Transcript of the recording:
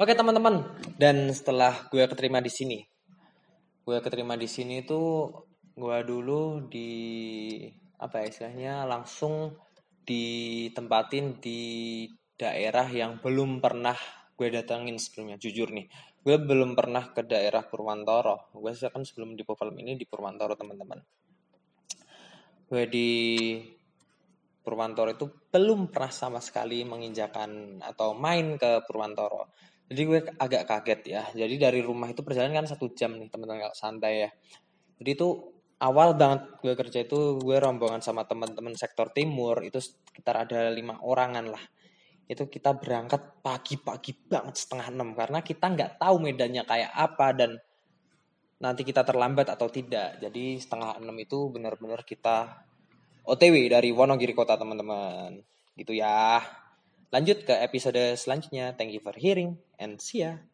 Oke teman-teman, dan setelah gue keterima di sini, gue keterima di sini tuh gue dulu di apa ya istilahnya langsung ditempatin di daerah yang belum pernah gue datangin sebelumnya. Jujur nih, gue belum pernah ke daerah Purwantoro. Gue kan sebelum di Popelm ini di Purwantoro teman-teman. Gue di Purwantoro itu belum pernah sama sekali menginjakan atau main ke Purwantoro. Jadi gue agak kaget ya. Jadi dari rumah itu perjalanan kan satu jam nih teman-teman kalau santai ya. Jadi itu awal banget gue kerja itu gue rombongan sama teman-teman sektor timur itu sekitar ada lima orangan lah itu kita berangkat pagi-pagi banget setengah enam karena kita nggak tahu medannya kayak apa dan nanti kita terlambat atau tidak jadi setengah enam itu benar-benar kita OTW dari Wonogiri kota teman-teman. Gitu ya. Lanjut ke episode selanjutnya. Thank you for hearing and see ya